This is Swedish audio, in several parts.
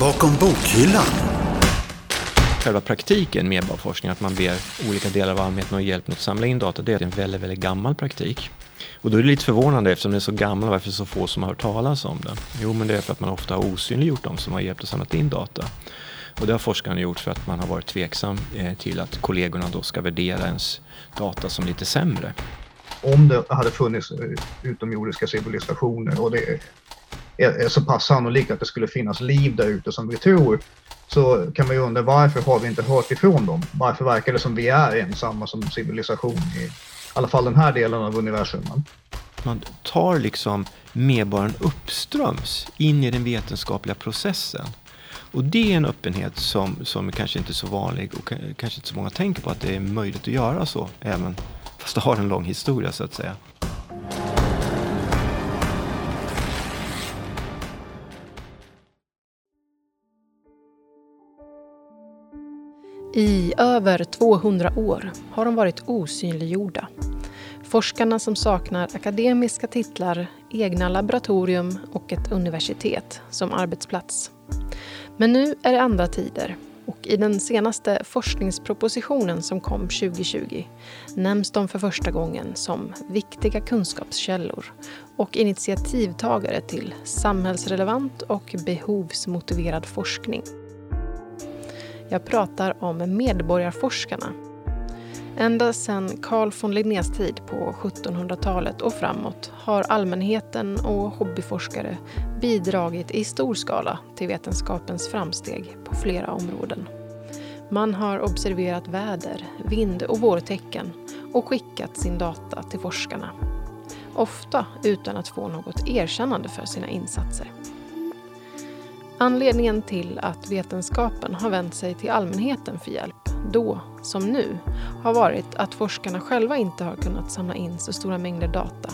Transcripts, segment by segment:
Bakom bokhyllan. Själva praktiken med medborgarforskning, att man ber olika delar av allmänheten om hjälp med att samla in data, det är en väldigt, väldigt gammal praktik. Och då är det lite förvånande eftersom den är så gammal, varför är det så få som har hört talas om den? Jo, men det är för att man ofta har osynliggjort dem som har hjälpt att samla in data. Och det har forskarna gjort för att man har varit tveksam eh, till att kollegorna då ska värdera ens data som lite sämre. Om det hade funnits utomjordiska civilisationer och det är så pass sannolikt att det skulle finnas liv där ute som vi tror så kan man ju undra varför har vi inte hört ifrån dem? Varför verkar det som vi är ensamma som civilisation i alla fall den här delen av universum? Man tar liksom medborgaren uppströms in i den vetenskapliga processen. Och det är en öppenhet som, som kanske inte är så vanlig och kanske inte så många tänker på att det är möjligt att göra så, även fast det har en lång historia så att säga. I över 200 år har de varit osynliggjorda. Forskarna som saknar akademiska titlar, egna laboratorium och ett universitet som arbetsplats. Men nu är det andra tider och i den senaste forskningspropositionen som kom 2020 nämns de för första gången som viktiga kunskapskällor och initiativtagare till samhällsrelevant och behovsmotiverad forskning. Jag pratar om medborgarforskarna. Ända sedan Carl von Linnés tid på 1700-talet och framåt har allmänheten och hobbyforskare bidragit i stor skala till vetenskapens framsteg på flera områden. Man har observerat väder, vind och vårtecken och skickat sin data till forskarna. Ofta utan att få något erkännande för sina insatser. Anledningen till att vetenskapen har vänt sig till allmänheten för hjälp, då som nu, har varit att forskarna själva inte har kunnat samla in så stora mängder data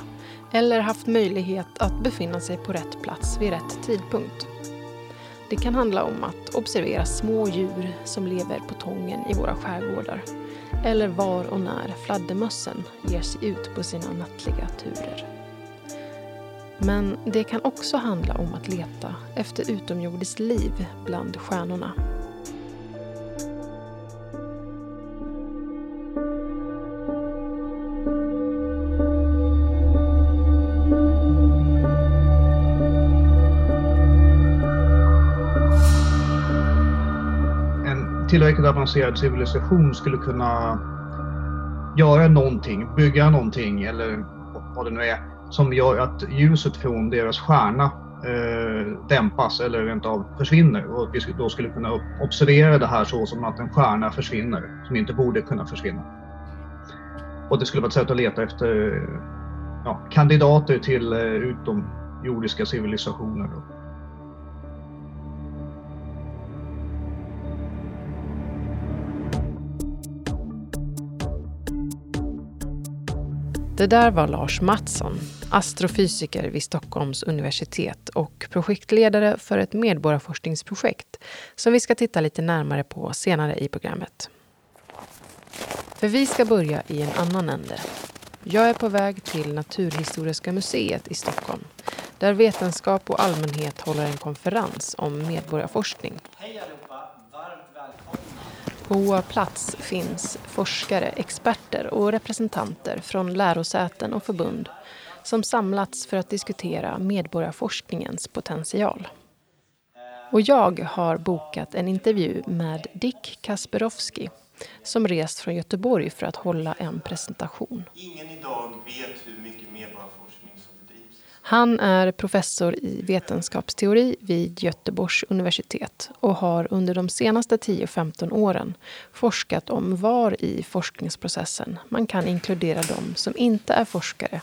eller haft möjlighet att befinna sig på rätt plats vid rätt tidpunkt. Det kan handla om att observera små djur som lever på tången i våra skärgårdar eller var och när fladdermössen ger sig ut på sina nattliga turer. Men det kan också handla om att leta efter utomjordiskt liv bland stjärnorna. En tillräckligt avancerad civilisation skulle kunna göra någonting, bygga någonting eller vad det nu är som gör att ljuset från deras stjärna eh, dämpas eller rent av försvinner och att vi då skulle kunna observera det här så som att en stjärna försvinner som inte borde kunna försvinna. Och det skulle vara ett sätt att leta efter ja, kandidater till eh, utomjordiska civilisationer. Då. Det där var Lars Mattsson, astrofysiker vid Stockholms universitet och projektledare för ett medborgarforskningsprojekt som vi ska titta lite närmare på senare i programmet. För vi ska börja i en annan ände. Jag är på väg till Naturhistoriska museet i Stockholm där vetenskap och allmänhet håller en konferens om medborgarforskning. Hej på plats finns forskare, experter och representanter från lärosäten och förbund som samlats för att diskutera medborgarforskningens potential. Och jag har bokat en intervju med Dick Kasperowski som rest från Göteborg för att hålla en presentation. Ingen idag vet hur mycket. Han är professor i vetenskapsteori vid Göteborgs universitet och har under de senaste 10-15 åren forskat om var i forskningsprocessen man kan inkludera de som inte är forskare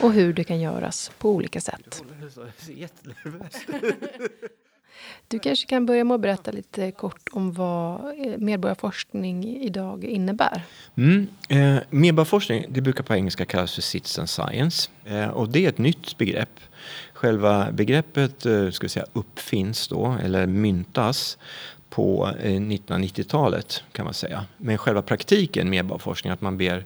och hur det kan göras på olika sätt. Du kanske kan börja med att berätta lite kort om vad eh, medborgarforskning idag innebär? Mm. Eh, medborgarforskning det brukar på engelska kallas för citizen science. Eh, och det är ett nytt begrepp. Själva begreppet eh, ska säga, uppfinns då, eller myntas på eh, 1990-talet kan man säga. Men själva praktiken medborgarforskning, att man ber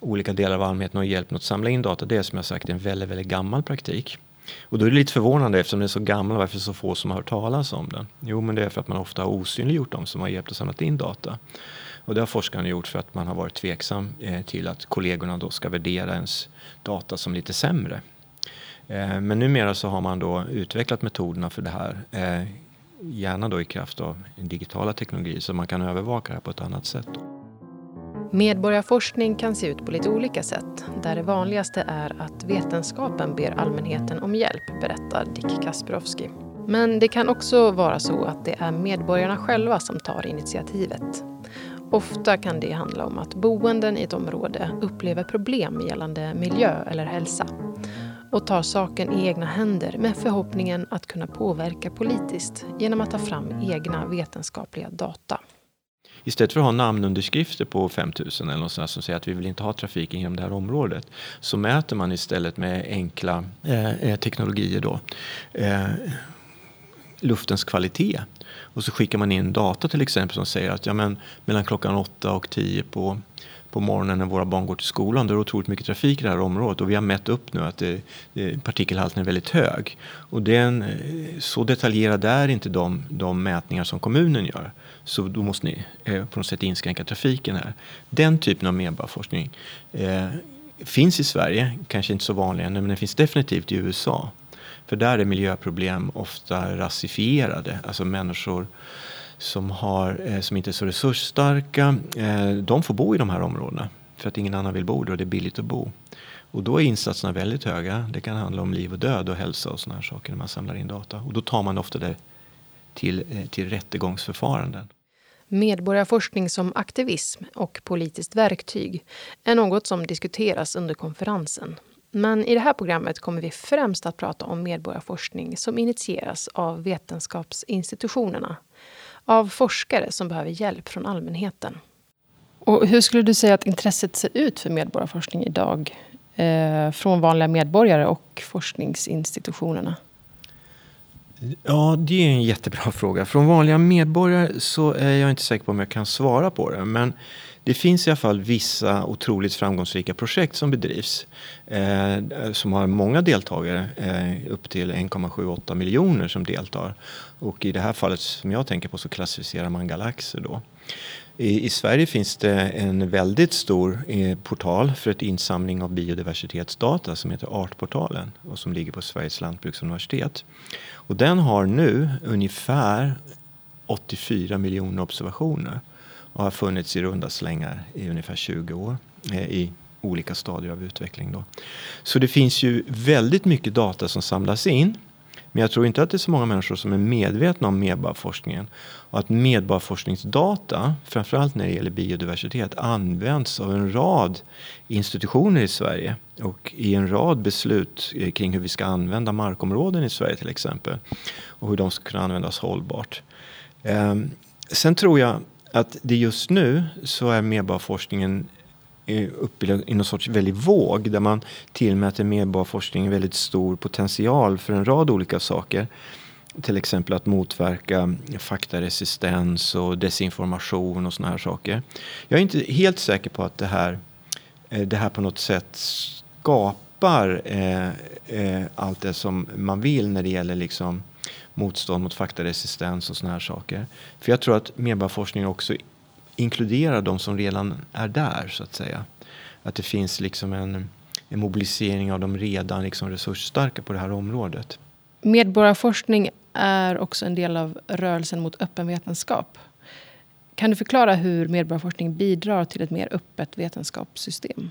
olika delar av allmänheten om hjälp med att samla in data, det är som jag sagt en väldigt, väldigt gammal praktik. Och då är det lite förvånande eftersom den är så gammal varför är det så få som har hört talas om den? Jo, men det är för att man ofta har osynliggjort dem som har hjälpt att samla in data. Och det har forskarna gjort för att man har varit tveksam eh, till att kollegorna då ska värdera ens data som lite sämre. Eh, men numera så har man då utvecklat metoderna för det här. Eh, gärna då i kraft av digitala teknologier så man kan övervaka det här på ett annat sätt. Medborgarforskning kan se ut på lite olika sätt. Där det vanligaste är att vetenskapen ber allmänheten om hjälp, berättar Dick Kasperowski. Men det kan också vara så att det är medborgarna själva som tar initiativet. Ofta kan det handla om att boenden i ett område upplever problem gällande miljö eller hälsa och tar saken i egna händer med förhoppningen att kunna påverka politiskt genom att ta fram egna vetenskapliga data. Istället för att ha namnunderskrifter på 5000 eller något sånt som säger att vi vill inte ha trafik inom det här området så mäter man istället med enkla eh, eh teknologier då eh, luftens kvalitet. Och så skickar man in data till exempel som säger att ja, men, mellan klockan 8 och 10 på på morgonen när våra barn går till skolan. Då är det otroligt mycket trafik i det här området och vi har mätt upp nu att det, det, partikelhalten är väldigt hög. Och den, eh, så detaljerade är inte de, de mätningar som kommunen gör. Så då måste ni eh, på något sätt inskränka trafiken här. Den typen av medborgarforskning eh, finns i Sverige, kanske inte så vanlig men den finns definitivt i USA. För där är miljöproblem ofta rasifierade, alltså människor som, har, eh, som inte är så resursstarka, eh, de får bo i de här områdena. För att ingen annan vill bo där och det är billigt att bo. Och då är insatserna väldigt höga. Det kan handla om liv och död och hälsa och sådana här saker när man samlar in data. Och då tar man ofta det till, eh, till rättegångsförfaranden. Medborgarforskning som aktivism och politiskt verktyg är något som diskuteras under konferensen. Men i det här programmet kommer vi främst att prata om medborgarforskning som initieras av vetenskapsinstitutionerna av forskare som behöver hjälp från allmänheten. Och hur skulle du säga att intresset ser ut för medborgarforskning idag? Eh, från vanliga medborgare och forskningsinstitutionerna? Ja, det är en jättebra fråga. Från vanliga medborgare så är jag inte säker på om jag kan svara på det. Men det finns i alla fall vissa otroligt framgångsrika projekt som bedrivs. Eh, som har många deltagare, eh, upp till 1,78 miljoner som deltar. Och i det här fallet som jag tänker på så klassificerar man galaxer då. I, I, Sverige finns det en väldigt stor eh, portal för ett insamling av biodiversitetsdata som heter Artportalen och som ligger på Sveriges lantbruksuniversitet. Och den har nu ungefär 84 miljoner observationer och har funnits i runda slängar i ungefär 20 år eh, i olika stadier av utveckling. Då. Så det finns ju väldigt mycket data som samlas in. Men jag tror inte att det är så många människor som är medvetna om medborgarforskningen. Och att medborgarforskningsdata, framförallt när det gäller biodiversitet, används av en rad institutioner i Sverige. Och i en rad beslut eh, kring hur vi ska använda markområden i Sverige till exempel. Och hur de ska kunna användas hållbart. Ehm, sen tror jag att det just nu så är medborgarforskningen eh, uppe i någon sorts väldig våg där man tillmäter medborgarforskning väldigt stor potential för en rad olika saker. Till exempel att motverka faktaresistens och desinformation och såna här saker. Jag är inte helt säker på att det här, eh, det här på något sätt skapar eh, eh, allt det som man vill när det gäller liksom motstånd mot faktaresistens och såna här saker. För jag tror att medborgarforskning också inkluderar de som redan är där så att säga. Att det finns liksom en, en mobilisering av de redan liksom resursstarka på det här området. Medborgarforskning är också en del av rörelsen mot öppen vetenskap. Kan du förklara hur medborgarforskning bidrar till ett mer öppet vetenskapssystem?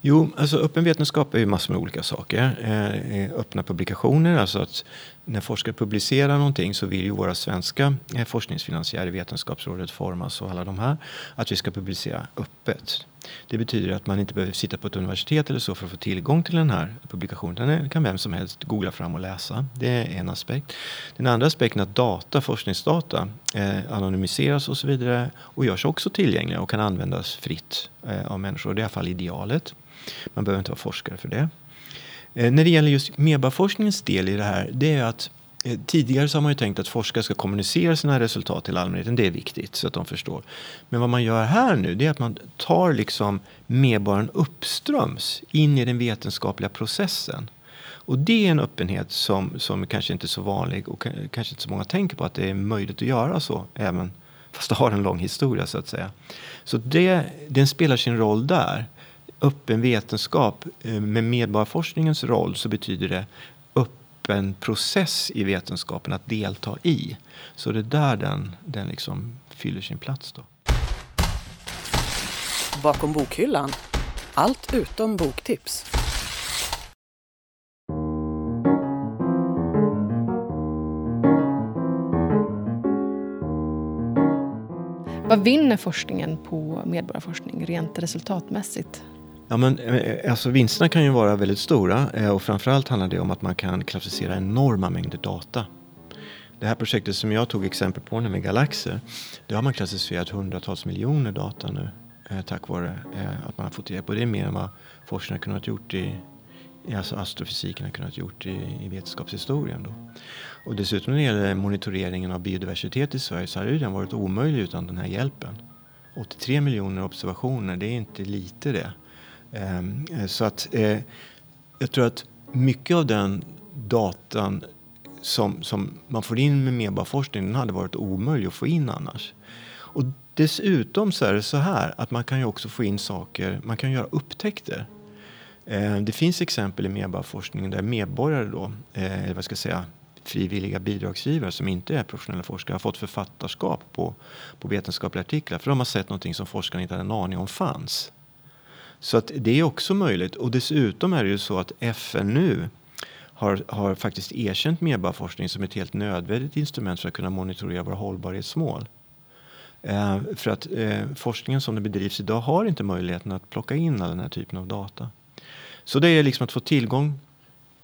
Jo, alltså öppen vetenskap är ju massor med olika saker. Eh, eh, öppna publikationer, alltså att när forskare publicerar någonting så vill ju våra svenska eh, forskningsfinansiärer, Vetenskapsrådet, Formas och alla de här, att vi ska publicera öppet. Det betyder att man inte behöver sitta på ett universitet eller så för att få tillgång till den här publikationen. Den kan vem som helst googla fram och läsa. Det är en aspekt. Den andra aspekten är att data, forskningsdata eh, anonymiseras och så vidare och görs också tillgängliga och kan användas fritt eh, av människor. Det är i alla fall idealet. Man behöver inte vara forskare för det. Eh, när det gäller just MEBA-forskningens del i det här, det är att Eh, tidigare så har man ju tänkt att forskare ska kommunicera sina resultat till allmänheten. Det är viktigt så att de förstår. Men vad man gör här nu det är att man tar liksom medborgaren uppströms in i den vetenskapliga processen. Och det är en öppenhet som, som kanske inte är så vanlig och kanske inte så många tänker på att det är möjligt att göra så. Även fast det har en lång historia så att säga. Så det, den spelar sin roll där. Öppen vetenskap eh, med medborgarforskningens roll så betyder det öppen process i vetenskapen att delta i. Så det är där den, den liksom fyller sin plats då. Bakom bokhyllan. Allt utom boktips. Vad vinner forskningen på medborgarforskning rent resultatmässigt? Ja, men, eh, alltså, vinsterna kan ju vara väldigt stora eh, och framförallt handlar det om att man kan klassificera enorma mängder data. Det här projektet som jag tog exempel på nu med galaxer, det har man klassificerat hundratals miljoner data nu eh, tack vare att man har fått hjälp. Och det är mer än vad forskarna kunnat gjort i, alltså astrofysiken har kunnat gjort i, i vetenskapshistorien. Då. Och dessutom när det gäller monitoreringen av biodiversitet i Sverige så hade den varit omöjlig utan den här hjälpen. 83 miljoner observationer, det är inte lite det. Ehm, så att eh, jag tror att mycket av den datan som, som man får in med medborgarforskning, den hade varit omöjlig att få in annars. Och dessutom så är det så här att man kan ju också få in saker, man kan göra upptäckter. Ehm, det finns exempel i medborgarforskningen där medborgare då, eh, eller vad ska jag säga, frivilliga bidragsgivare som inte är professionella forskare har fått författarskap på, på vetenskapliga artiklar för de har sett någonting som forskarna inte hade en aning om fanns. Så att det är också möjligt. Och dessutom är det ju så att FN nu har, har faktiskt erkänt medborgarforskning som ett helt nödvändigt instrument för att kunna monitorera våra hållbarhetsmål. Eh, för att eh, forskningen som den bedrivs idag har inte möjligheten att plocka in all den här typen av data. Så det är liksom att få tillgång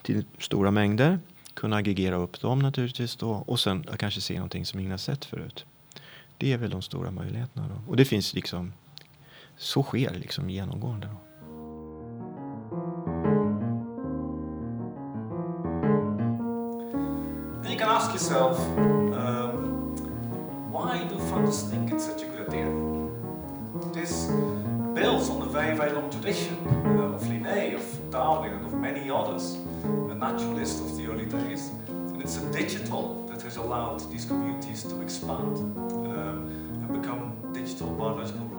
till stora mängder kunna aggregera upp dem naturligtvis då och sen kanske se någonting som ingen har sett förut. Det är väl de stora möjligheterna då. Och det finns liksom, så sker liksom genomgående. Då. you can ask yourself, um, why do funders think it's such a good idea? This builds on a very, very long tradition uh, of Linné, of Darwin, and of many others a naturalist of the early days. And it's a digital that has allowed these communities to expand um, and become digital biological.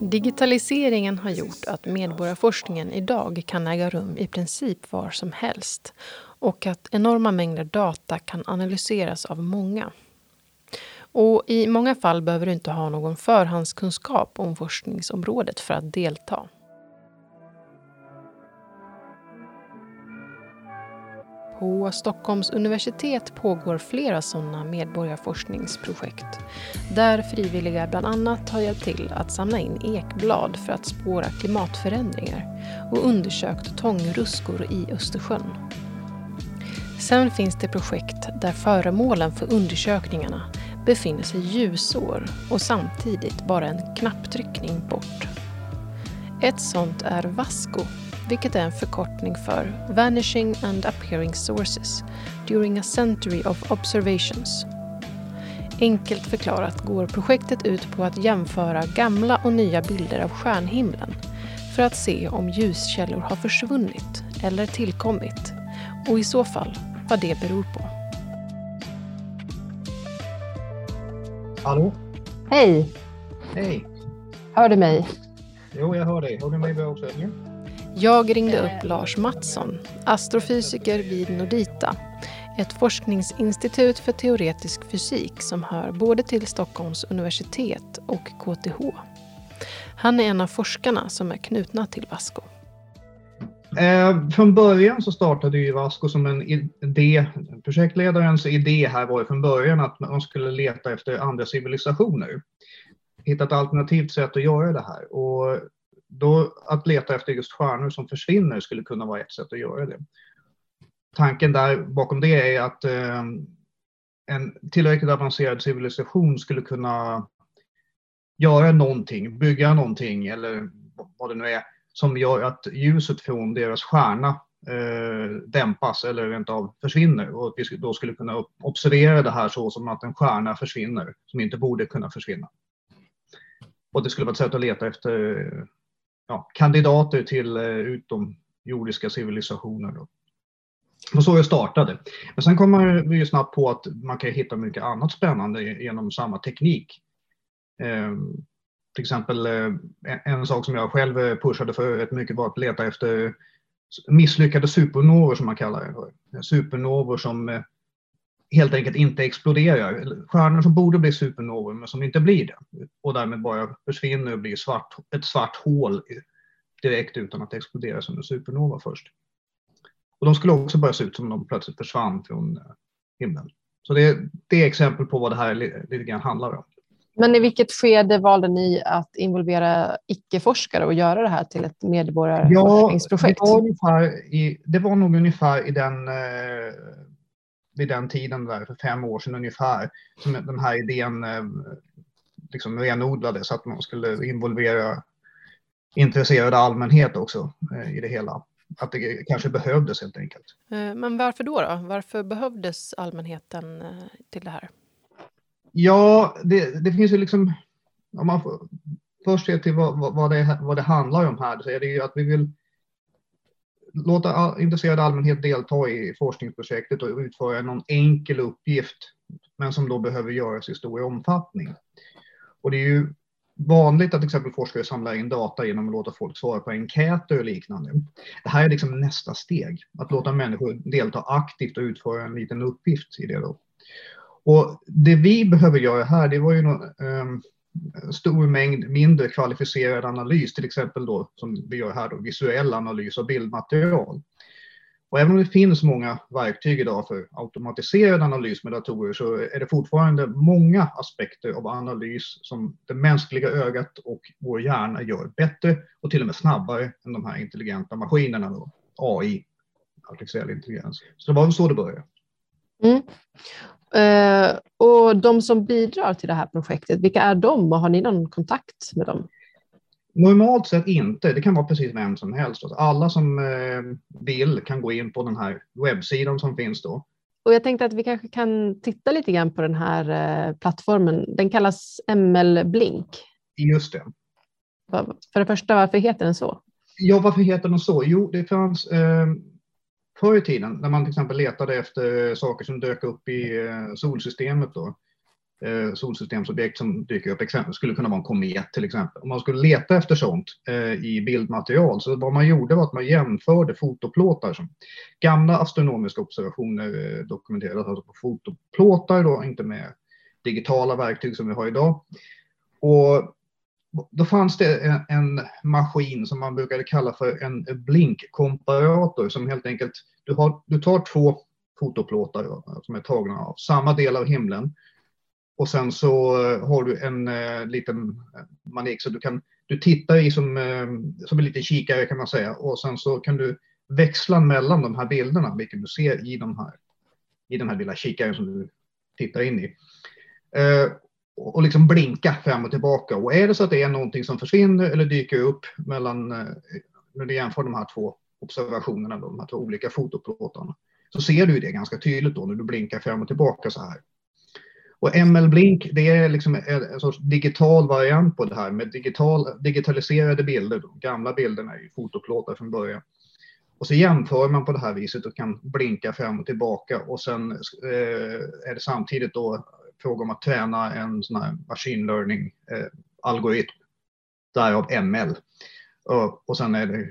Digitaliseringen har gjort att medborgarforskningen idag kan äga rum i princip var som helst och att enorma mängder data kan analyseras av många. Och I många fall behöver du inte ha någon förhandskunskap om forskningsområdet för att delta. På Stockholms universitet pågår flera sådana medborgarforskningsprojekt där frivilliga bland annat har hjälpt till att samla in ekblad för att spåra klimatförändringar och undersökt tångruskor i Östersjön. Sen finns det projekt där föremålen för undersökningarna befinner sig ljusår och samtidigt bara en knapptryckning bort. Ett sånt är Vasco vilket är en förkortning för Vanishing and Appearing Sources during a century of observations. Enkelt förklarat går projektet ut på att jämföra gamla och nya bilder av stjärnhimlen för att se om ljuskällor har försvunnit eller tillkommit och i så fall vad det beror på. Hallå? Hej! Hej! Hör du mig? Jo, jag hör dig. Hör du mig bra också? Jag ringde upp Lars Mattsson, astrofysiker vid Nordita, ett forskningsinstitut för teoretisk fysik som hör både till Stockholms universitet och KTH. Han är en av forskarna som är knutna till Vasco. Eh, från början så startade ju Vasco som en idé, projektledarens idé här var ju från början att man skulle leta efter andra civilisationer. Hitta ett alternativt sätt att göra det här. Och då att leta efter just stjärnor som försvinner skulle kunna vara ett sätt att göra det. Tanken där bakom det är att eh, en tillräckligt avancerad civilisation skulle kunna göra någonting, bygga någonting eller vad det nu är som gör att ljuset från deras stjärna eh, dämpas eller rent av försvinner och att vi då skulle kunna observera det här så som att en stjärna försvinner som inte borde kunna försvinna. Och det skulle vara ett sätt att leta efter ja, kandidater till eh, utomjordiska civilisationer. Då. Och så det startade. Men sen kommer vi ju snabbt på att man kan hitta mycket annat spännande genom samma teknik. Eh, till exempel eh, en sak som jag själv eh, pushade för rätt mycket var att leta efter misslyckade supernovor som man kallar det. Supernovor som eh, helt enkelt inte exploderar. Stjärnor som borde bli supernovor men som inte blir det. Och därmed bara försvinner och blir svart, ett svart hål direkt utan att explodera som en supernova först. Och de skulle också börja se ut som de plötsligt försvann från eh, himlen. Så det, det är exempel på vad det här lite grann handlar om. Men i vilket skede valde ni att involvera icke-forskare och göra det här till ett medborgarforskningsprojekt? Ja, det, var i, det var nog ungefär i den, eh, vid den tiden, där, för fem år sedan ungefär, som den här idén eh, liksom renodlades, att man skulle involvera intresserad allmänhet också eh, i det hela. Att det kanske behövdes helt enkelt. Eh, men varför då? då? Varför behövdes allmänheten till det här? Ja, det, det finns ju liksom... Om man får, först ser till vad, vad, det, vad det handlar om här, så är det ju att vi vill låta all, intresserad allmänhet delta i forskningsprojektet och utföra någon enkel uppgift, men som då behöver göras i stor omfattning. Och det är ju vanligt att till exempel forskare samlar in data genom att låta folk svara på enkäter och liknande. Det här är liksom nästa steg, att låta människor delta aktivt och utföra en liten uppgift i det. Då. Och det vi behöver göra här, det var ju någon, um, ehm, stor mängd mindre kvalificerad analys, till exempel då som vi gör här då, visuell analys av bildmaterial. Och även om det finns många verktyg idag för automatiserad analys med datorer så är det fortfarande många aspekter av analys som det mänskliga ögat och vår hjärna gör bättre och till och med snabbare än de här intelligenta maskinerna, då, AI, artificiell intelligens. Så det var så det började. Mm. Uh, och de som bidrar till det här projektet, vilka är de och har ni någon kontakt med dem? Normalt sett inte. Det kan vara precis vem som helst. Alltså, alla som eh, vill kan gå in på den här webbsidan som finns då. Och jag tänkte att vi kanske kan titta lite grann på den här eh, plattformen. Den kallas ML Blink. Just det. För det första, varför heter den så? Ja, varför heter den så? Jo, det fanns eh, förr i tiden när man till exempel letade efter saker som dök upp i eh, solsystemet då eh, solsystemsobjekt som dyker upp, exempel, skulle kunna vara en komet till exempel. Om man skulle leta efter sånt eh, i bildmaterial, så vad man gjorde var att man jämförde fotoplåtar. Som gamla astronomiska observationer eh, dokumenterades alltså på fotoplåtar, då, inte med digitala verktyg som vi har idag. Och då fanns det en, en maskin som man brukade kalla för en blinkkomparator som helt enkelt, du, har, du tar två fotoplåtar som är tagna av samma del av himlen och sen så eh, har du en eh, liten eh, manik så du kan du tittar i som, eh, som en liten kikare kan man säga och sen så kan du växla mellan de här bilderna, vilket du ser i, de här, i den här lilla kikaren som du tittar in i. Eh, och liksom blinka fram och tillbaka. Och är det så att det är någonting som försvinner eller dyker upp mellan, eh, när du jämför de här två observationerna, då, de här två olika fotoplåtarna, så ser du det ganska tydligt då när du blinkar fram och tillbaka så här. Och ML-blink, det är liksom en sorts digital variant på det här med digital, digitaliserade bilder. Då. gamla bilderna är ju fotoplåtar från början. Och så jämför man på det här viset och kan blinka fram och tillbaka och sen eh, är det samtidigt då fråga om att träna en sån här machine learning eh, algoritm, därav ML. Och, och sen är det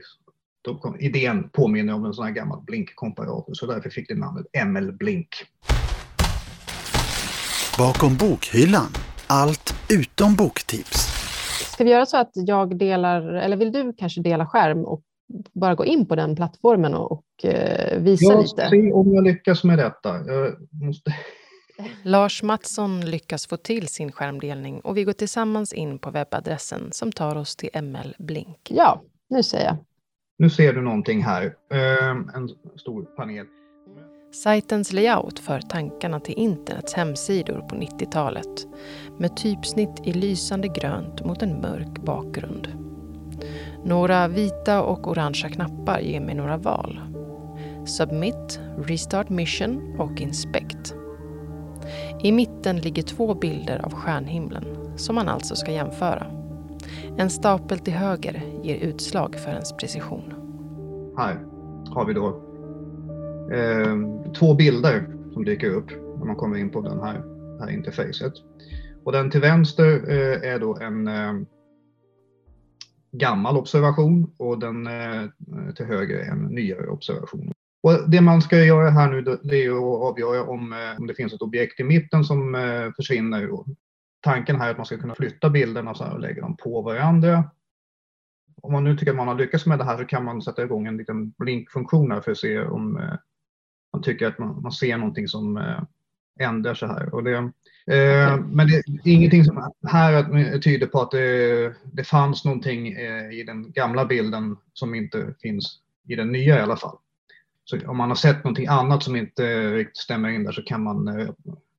då, idén påminner om en sån här gammal blinkkomparator så därför fick det namnet ML-blink. Bakom bokhyllan. Allt utom boktips. Ska vi göra så att jag delar, eller vill du kanske dela skärm och bara gå in på den plattformen och, och eh, visa jag lite? Jag ska se om jag lyckas med detta. Jag måste... Lars Mattsson lyckas få till sin skärmdelning och vi går tillsammans in på webbadressen som tar oss till ML Blink. Ja, nu ser jag. Nu ser du någonting här. Ehm, en stor panel. Sajtens layout för tankarna till internets hemsidor på 90-talet med typsnitt i lysande grönt mot en mörk bakgrund. Några vita och orangea knappar ger mig några val. Submit, Restart Mission och Inspect. I mitten ligger två bilder av stjärnhimlen som man alltså ska jämföra. En stapel till höger ger utslag för ens precision. Här har vi då eh, två bilder som dyker upp när man kommer in på den här, här interfacet. Och den till vänster eh, är då en eh, gammal observation och den eh, till höger är en nyare observation. Och det man ska göra här nu det är att avgöra om, eh, om det finns ett objekt i mitten som eh, försvinner. Tanken här är att man ska kunna flytta bilderna så och lägga dem på varandra. Om man nu tycker att man har lyckats med det här så kan man sätta igång en liten blinkfunktion här för att se om eh, man tycker att man, man ser någonting som ändrar sig här. Och det, okay. Men det är ingenting som här tyder på att det, det fanns någonting i den gamla bilden som inte finns i den nya i alla fall. Så om man har sett någonting annat som inte riktigt stämmer in där så kan man eh,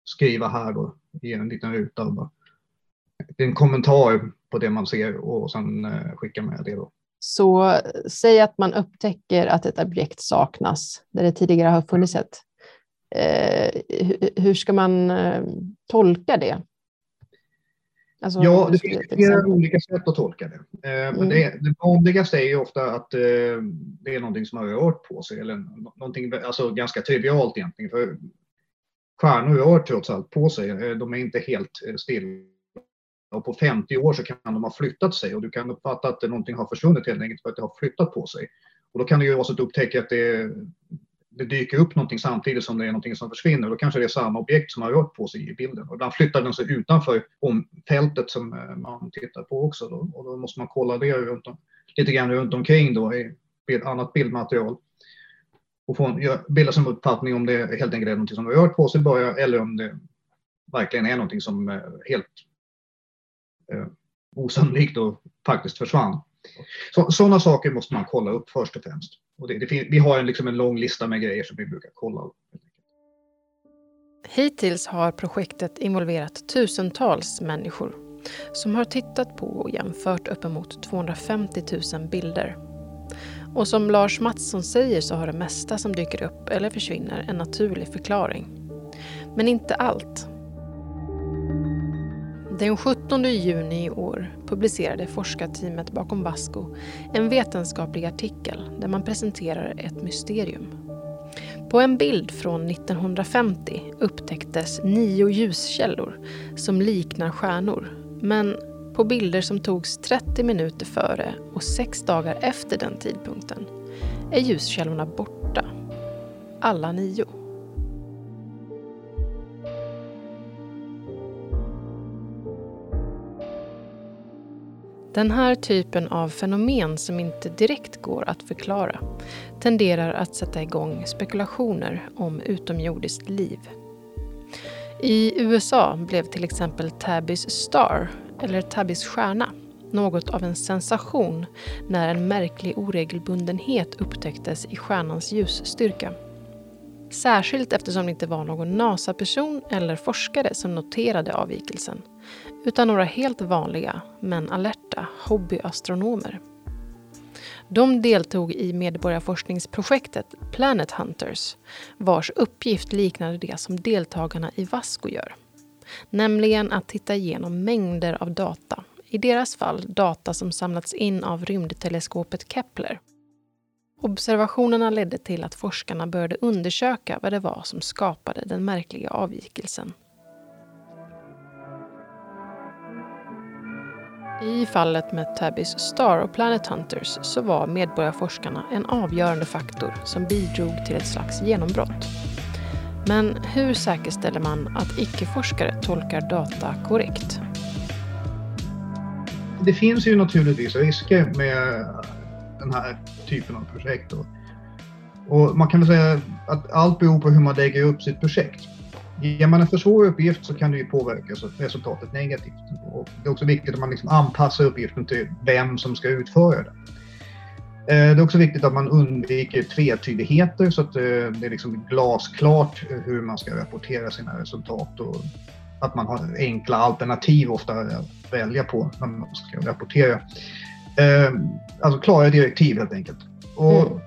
skriva här då i en liten ruta. Och bara, det är en kommentar på det man ser och sen eh, skicka med det då. Så säg att man upptäcker att ett objekt saknas där det tidigare har funnits ett. Eh, hur ska man eh, tolka det? Alltså, ja, det finns flera olika sätt att tolka det. Eh, mm. Men det, det vanligaste är ju ofta att eh, det är någonting som har rört på sig eller någonting alltså, ganska trivialt egentligen. För stjärnor rör trots allt på sig. Eh, de är inte helt eh, stilla. Och på 50 år så kan de ha flyttat sig och du kan uppfatta att någonting har försvunnit helt enkelt för att det har flyttat på sig. Och då kan det ju vara så att du upptäcker att det det dyker upp någonting samtidigt som det är någonting som försvinner. Då kanske det är samma objekt som har rört på sig i bilden. Och ibland flyttar den sig utanför om fältet som eh, man tittar på också. Då. Och då måste man kolla det runt om, lite grann runt omkring då i bild, annat bildmaterial. Och få bilda sig en uppfattning om det helt enkelt är någonting som har rört på sig bara eller om det verkligen är någonting som eh, helt eh, osannolikt och faktiskt försvann. Så, sådana saker måste man kolla upp först och främst. Och det, det, vi har en, liksom en lång lista med grejer som vi brukar kolla. upp. Hittills har projektet involverat tusentals människor som har tittat på och jämfört uppemot 250 000 bilder. Och som Lars Mattsson säger så har det mesta som dyker upp eller försvinner en naturlig förklaring. Men inte allt. Den 17 juni i år publicerade forskarteamet bakom Vasco en vetenskaplig artikel där man presenterar ett mysterium. På en bild från 1950 upptäcktes nio ljuskällor som liknar stjärnor. Men på bilder som togs 30 minuter före och sex dagar efter den tidpunkten är ljuskällorna borta. Alla nio. Den här typen av fenomen som inte direkt går att förklara tenderar att sätta igång spekulationer om utomjordiskt liv. I USA blev till exempel Tabbys Star, eller Tabbys stjärna, något av en sensation när en märklig oregelbundenhet upptäcktes i stjärnans ljusstyrka. Särskilt eftersom det inte var någon NASA-person eller forskare som noterade avvikelsen utan några helt vanliga, men alerta, hobbyastronomer. De deltog i medborgarforskningsprojektet Planet Hunters vars uppgift liknade det som deltagarna i Vasco gör. Nämligen att titta igenom mängder av data. I deras fall data som samlats in av rymdteleskopet Kepler. Observationerna ledde till att forskarna började undersöka vad det var som skapade den märkliga avvikelsen. I fallet med Tabbys Star och Planet Hunters så var medborgarforskarna en avgörande faktor som bidrog till ett slags genombrott. Men hur säkerställer man att icke-forskare tolkar data korrekt? Det finns ju naturligtvis risker med den här typen av projekt. Och man kan väl säga att allt beror på hur man lägger upp sitt projekt. Ger man en för svår uppgift så kan det ju påverka resultatet negativt. Och det är också viktigt att man liksom anpassar uppgiften till vem som ska utföra den. Eh, det är också viktigt att man undviker tvetydigheter så att eh, det är liksom glasklart hur man ska rapportera sina resultat och att man har enkla alternativ ofta att välja på när man ska rapportera. Eh, alltså klara direktiv helt enkelt. Och mm.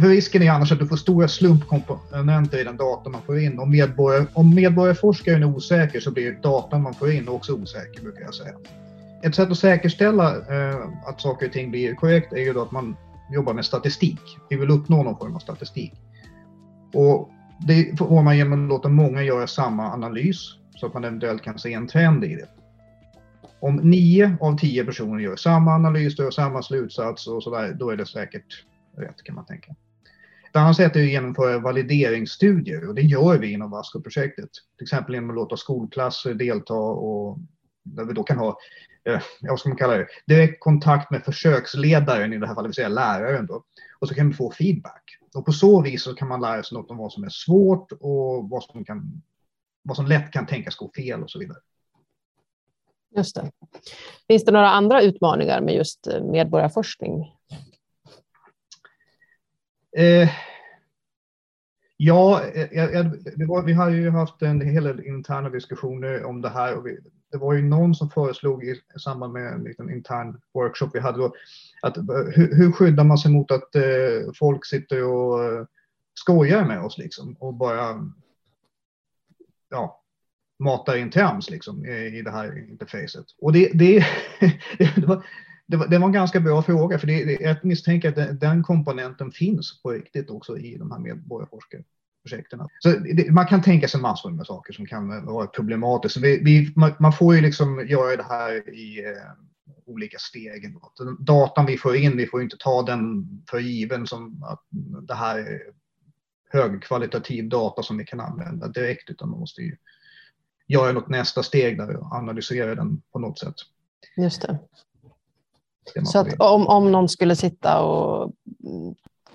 För risken är annars att du får stora slumpkomponenter i den data man får in. Om, medborgare, om medborgarforskaren är osäker så blir datan man får in också osäker, brukar jag säga. Ett sätt att säkerställa eh, att saker och ting blir korrekt är ju då att man jobbar med statistik. Vi vill uppnå någon form av statistik. Och det får man genom att låta många göra samma analys så att man eventuellt kan se en trend i det. Om nio av tio personer gör samma analys, gör samma slutsats och sådär, då är det säkert rätt kan man tänka. Ett annat sätt är att genomföra valideringsstudier och det gör vi inom Vasco-projektet. Till exempel genom att låta skolklasser delta och där vi då kan ha, eh, vad ska man kalla det, direkt kontakt med försöksledaren, i det här fallet vill säga läraren då. Och så kan vi få feedback. Och på så vis så kan man lära sig något om vad som är svårt och vad som, kan, vad som lätt kan tänkas gå fel och så vidare. Just det. Finns det några andra utmaningar med just eh, medborgarforskning? Eh, ja, eh, jag, jag, var, vi har ju haft en hel del interna diskussioner om det här. Och vi, det var ju någon som föreslog i samband med en liten intern workshop vi hade då, att eh, hur, hur skyddar man sig mot att eh, folk sitter och eh, skojar med oss liksom och bara ja, matar in trams liksom i, i det här interfacet. Och det, det, det, var, det, var, det var en ganska bra fråga för det, jag misstänker att den, den komponenten finns på riktigt också i de här medborgarforskarprojekten. Så det, man kan tänka sig massor med saker som kan vara problematiskt. Vi, vi, man, får ju liksom göra det här i eh, olika steg. Datan vi får in, vi får inte ta den för given som att det här är högkvalitativ data som vi kan använda direkt, utan man måste ju göra något nästa steg där och analysera den på något sätt. Just det. Så att om, om någon skulle sitta och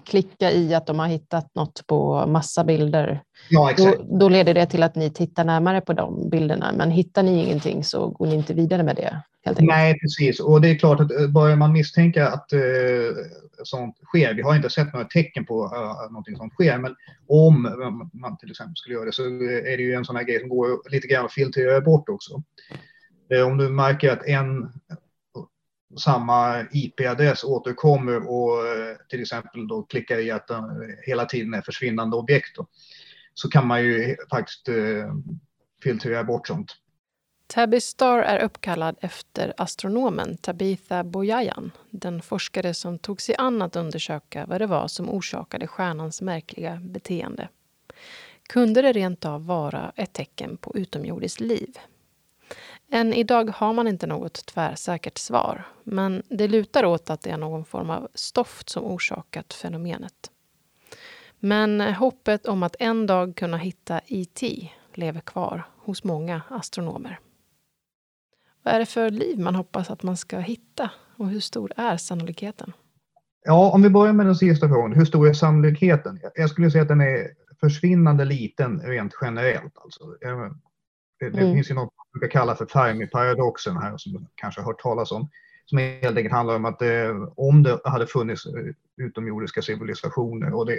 klicka i att de har hittat något på massa bilder, ja, då, då, leder det till att ni tittar närmare på de bilderna. Men hittar ni ingenting så går ni inte vidare med det. Nej, precis. Och det är klart att eh, börjar man misstänka att uh, sånt sker, vi har inte sett några tecken på uh, någonting sånt sker, men om man till exempel skulle göra det så är det ju en sån här grej som går lite grann att filtrera bort också. Om du märker att en samma IP-adress återkommer och eh, till exempel då klickar i att den hela tiden är försvinnande objekt då, så kan man ju faktiskt eh, filtrera bort sånt. Tabby Star är uppkallad efter astronomen Tabitha Boyajan, den forskare som tog sig an att undersöka vad det var som orsakade stjärnans märkliga beteende. Kunde det rent av vara ett tecken på utomjordiskt liv? Än idag har man inte något tvärsäkert svar, men det lutar åt att det är någon form av stoft som orsakat fenomenet. Men hoppet om att en dag kunna hitta IT lever kvar hos många astronomer. Vad är det för liv man hoppas att man ska hitta och hur stor är sannolikheten? Ja, om vi börjar med den sista frågan, hur stor är sannolikheten? Jag skulle säga att den är försvinnande liten rent generellt. Alltså. Det, det mm. finns ju något brukar kalla för Fermi-paradoxen här som du kanske har hört talas om. Som helt enkelt handlar om att eh, om det hade funnits eh, utomjordiska civilisationer och det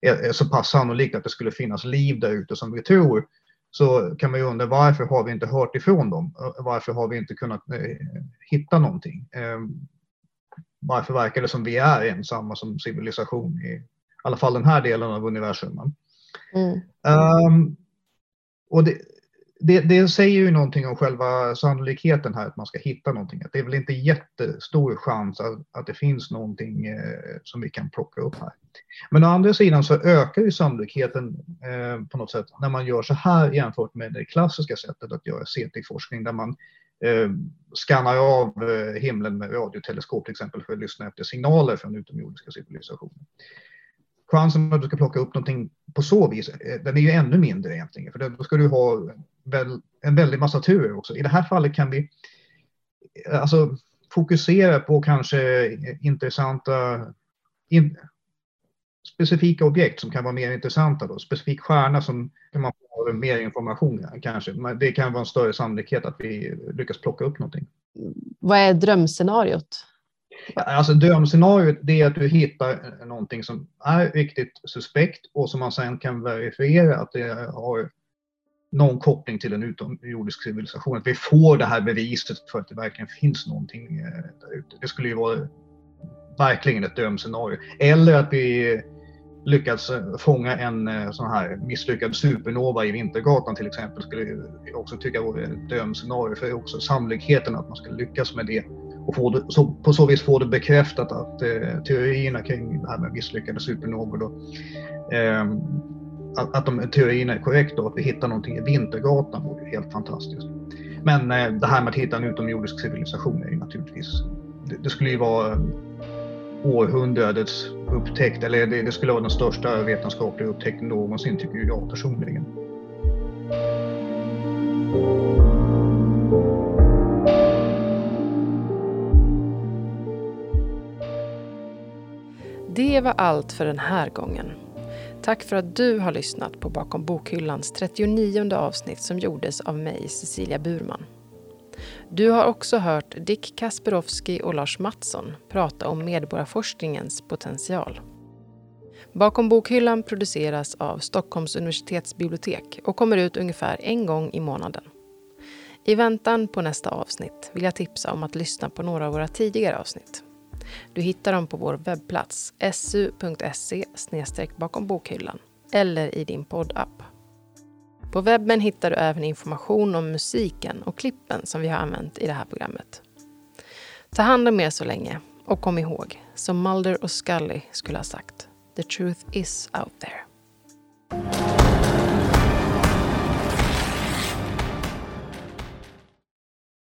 är, är så pass sannolikt att det skulle finnas liv där ute som vi tror så kan man ju undra varför har vi inte hört ifrån dem? Varför har vi inte kunnat eh, hitta någonting? Eh, varför verkar det som vi är ensamma som civilisation i, i alla fall den här delen av universum? Mm. Um, och det, det, det, säger ju någonting om själva sannolikheten här att man ska hitta någonting. Att det är väl inte jättestor chans att, att det finns någonting eh, som vi kan plocka upp här. Men å andra sidan så ökar ju sannolikheten eh, på något sätt när man gör så här jämfört med det klassiska sättet att göra CT-forskning där man eh, skannar av eh, himlen med radioteleskop till exempel för att lyssna efter signaler från utomjordiska civilisationer chansen att du ska plocka upp någonting på så vis, eh, den är ju ännu mindre egentligen. För då ska du ha en väldig massa turer också. I det här fallet kan vi eh, alltså, fokusera på kanske intressanta, in, specifika objekt som kan vara mer intressanta. Då. Specifik stjärna som kan man få mer information kanske. Det kan vara en större sannolikhet att vi lyckas plocka upp någonting. Vad är drömscenariot? Alltså drömscenariot det är att du hittar någonting som är riktigt suspekt och som man sen kan verifiera att det har någon koppling till en utomjordisk civilisation. Att vi får det här beviset för att det verkligen finns någonting eh, där ute. Det skulle ju vara verkligen ett drömscenario. Eller att vi lyckats fånga en eh, sån här misslyckad supernova i Vintergatan till exempel skulle jag också tycka vore ett drömscenario. För också sannolikheten att man skulle lyckas med det och det, så, på så vis få det bekräftat att eh, teorierna kring det här med misslyckade supernovor då, Eh, att, att de teorierna är korrekta och att vi hittar någonting i Vintergatan vore ju helt fantastiskt. Men eh, det här med att hitta en utomjordisk civilisation är ju naturligtvis, det, det skulle ju vara eh, århundradets upptäckt, eller det, det, skulle vara den största vetenskapliga upptäckten någonsin tycker jag personligen. Det var allt för den här gången. Tack för att du har lyssnat på Bakom bokhyllans 39 avsnitt som gjordes av mig, Cecilia Burman. Du har också hört Dick Kasperowski och Lars Mattsson prata om medborgarforskningens potential. Bakom bokhyllan produceras av Stockholms universitetsbibliotek och kommer ut ungefär en gång i månaden. I väntan på nästa avsnitt vill jag tipsa om att lyssna på några av våra tidigare avsnitt. Du hittar dem på vår webbplats su.se bakom bokhyllan eller i din poddapp. På webben hittar du även information om musiken och klippen som vi har använt i det här programmet. Ta hand om er så länge och kom ihåg, som Mulder och Scully skulle ha sagt, the truth is out there.